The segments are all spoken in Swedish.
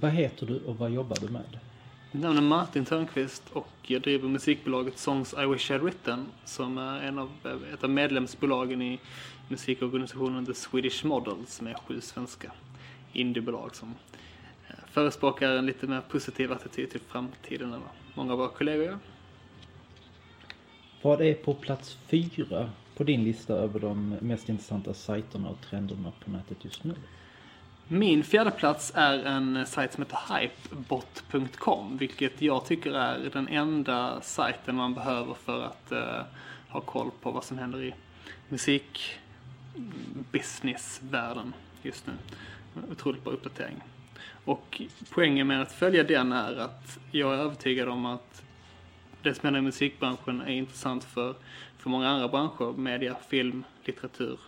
Vad heter du och vad jobbar du med? Mitt namn är Martin Törnqvist och jag driver musikbolaget Songs I Wish I'd Written som är en av, ett av medlemsbolagen i musikorganisationen The Swedish Models med sju svenska indiebolag som eh, förespråkar en lite mer positiv attityd till framtiden än vad många av våra kollegor gör. Vad är på plats fyra på din lista över de mest intressanta sajterna och trenderna på nätet just nu? Min fjärde plats är en sajt som heter hypebot.com, vilket jag tycker är den enda sajten man behöver för att uh, ha koll på vad som händer i musikbusinessvärlden just nu. Otroligt bra uppdatering. Och poängen med att följa den är att jag är övertygad om att det som händer i musikbranschen är intressant för, för många andra branscher, media, film, litteratur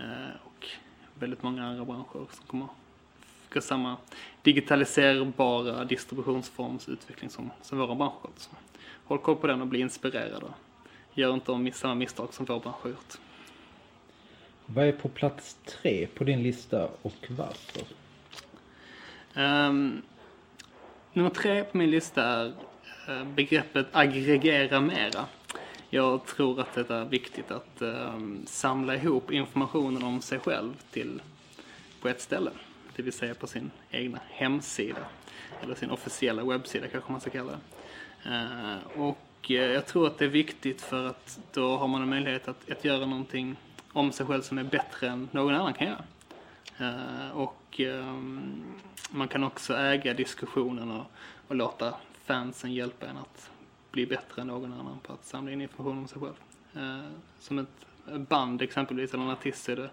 uh, väldigt många andra branscher som kommer gå samma digitaliserbara distributionsformsutveckling som, som våra branscher. Så håll koll på den och bli inspirerad. Gör inte om samma misstag som vår bransch har gjort. Vad är på plats tre på din lista och varför? Um, nummer tre på min lista är uh, begreppet aggregera mera. Jag tror att det är viktigt att ehm, samla ihop informationen om sig själv till, på ett ställe. Det vill säga på sin egna hemsida. Eller sin officiella webbsida kanske man ska kalla det. Eh, och eh, jag tror att det är viktigt för att då har man en möjlighet att, att göra någonting om sig själv som är bättre än någon annan kan göra. Eh, och ehm, man kan också äga diskussionen och, och låta fansen hjälpa en att bli bättre än någon annan på att samla in information om sig själv. Eh, som ett band exempelvis, eller en artist, är det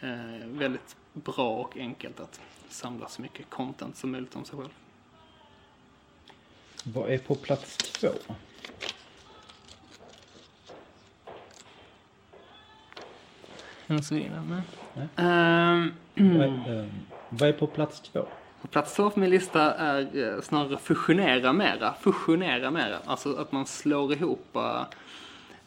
eh, väldigt bra och enkelt att samla så mycket content som möjligt om sig själv. Vad är på plats två? Jag så vidare med. Um, vad, är, um, vad är på plats två? Plats två på min lista är eh, snarare fusionera mera. Fusionera mera. Alltså att man slår ihop eh,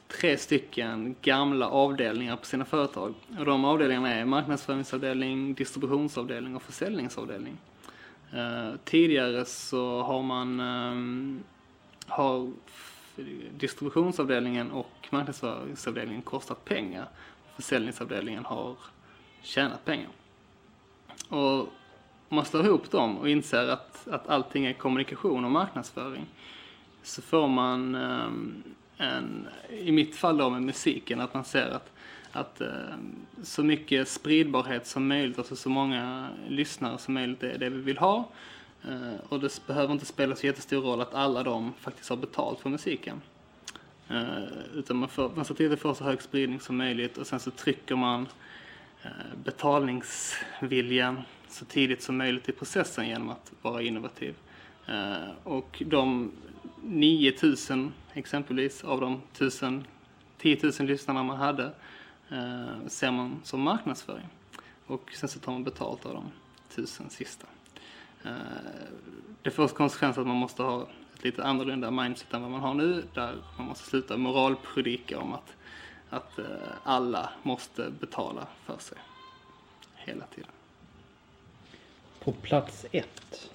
tre stycken gamla avdelningar på sina företag. Och de avdelningarna är marknadsföringsavdelning, distributionsavdelning och försäljningsavdelning. Eh, tidigare så har man har distributionsavdelningen och marknadsföringsavdelningen kostat pengar. Försäljningsavdelningen har tjänat pengar. Och om man slår ihop dem och inser att, att allting är kommunikation och marknadsföring så får man um, en, i mitt fall då med musiken, att man ser att, att ehm, så mycket spridbarhet som möjligt, alltså så många lyssnare som möjligt är det vi vill ha. Uh, och det behöver inte spela så jättestor roll att alla de faktiskt har betalt för musiken. Uh, utan man, får, man ser till att få så hög spridning som möjligt och sen så trycker man eh, betalningsviljan så tidigt som möjligt i processen genom att vara innovativ. Eh, och de 9000 exempelvis av de 1000, 10 000 lyssnarna man hade eh, ser man som marknadsföring. Och sen så tar man betalt av de 1000 sista. Eh, det får konsekvens att man måste ha ett lite annorlunda mindset än vad man har nu där man måste sluta moralpredika om att, att alla måste betala för sig hela tiden på plats ett.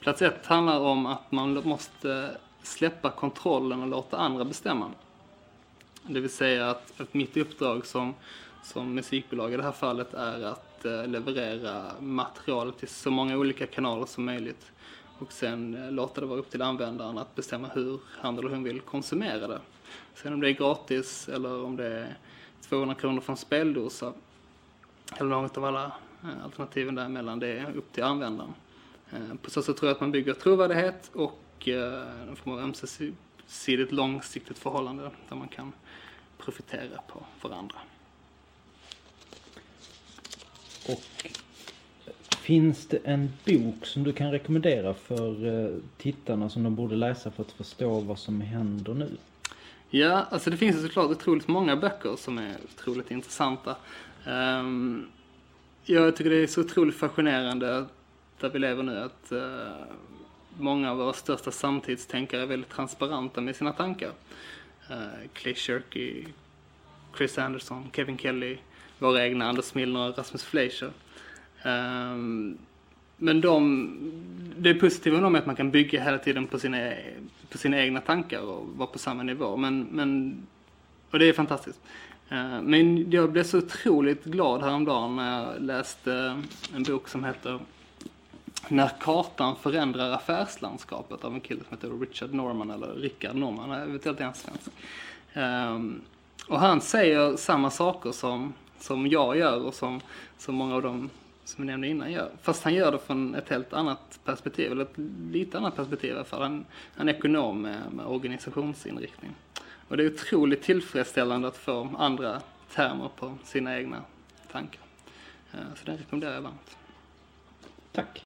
Plats ett handlar om att man måste släppa kontrollen och låta andra bestämma. Det vill säga att, att mitt uppdrag som, som musikbolag i det här fallet är att eh, leverera material till så många olika kanaler som möjligt och sen eh, låta det vara upp till användaren att bestämma hur han eller hon vill konsumera det. Sen om det är gratis eller om det är 200 kronor för en speldosa eller något av alla eh, alternativen däremellan, det är upp till användaren. Eh, på så sätt tror jag att man bygger trovärdighet och en form av ömsesidigt långsiktigt förhållande där man kan profitera på varandra. Och Finns det en bok som du kan rekommendera för eh, tittarna som de borde läsa för att förstå vad som händer nu? Ja, alltså det finns ju såklart otroligt många böcker som är otroligt intressanta. Um, jag tycker det är så otroligt fascinerande där vi lever nu att uh, många av våra största samtidstänkare är väldigt transparenta med sina tankar. Eh, Clay Shirky, Chris Anderson, Kevin Kelly, våra egna Anders Milner och Rasmus Fleischer. Ehm, men de, det positiva med dem är att man kan bygga hela tiden på sina, på sina egna tankar och vara på samma nivå. Men, men, och det är fantastiskt. Ehm, men jag blev så otroligt glad häromdagen när jag läste en bok som heter När kartan förändrar affärslandskapet av en kille som heter Richard Norman eller Rickard Norman, jag vet inte ens svensk. Ehm, och han säger samma saker som, som jag gör och som, som många av de som jag nämnde innan gör. Fast han gör det från ett helt annat perspektiv, eller ett lite annat perspektiv i alla fall. Han, han är ekonom med, med organisationsinriktning. Och det är otroligt tillfredsställande att få andra termer på sina egna tankar. Eh, så den rekommenderar jag varmt. Tack.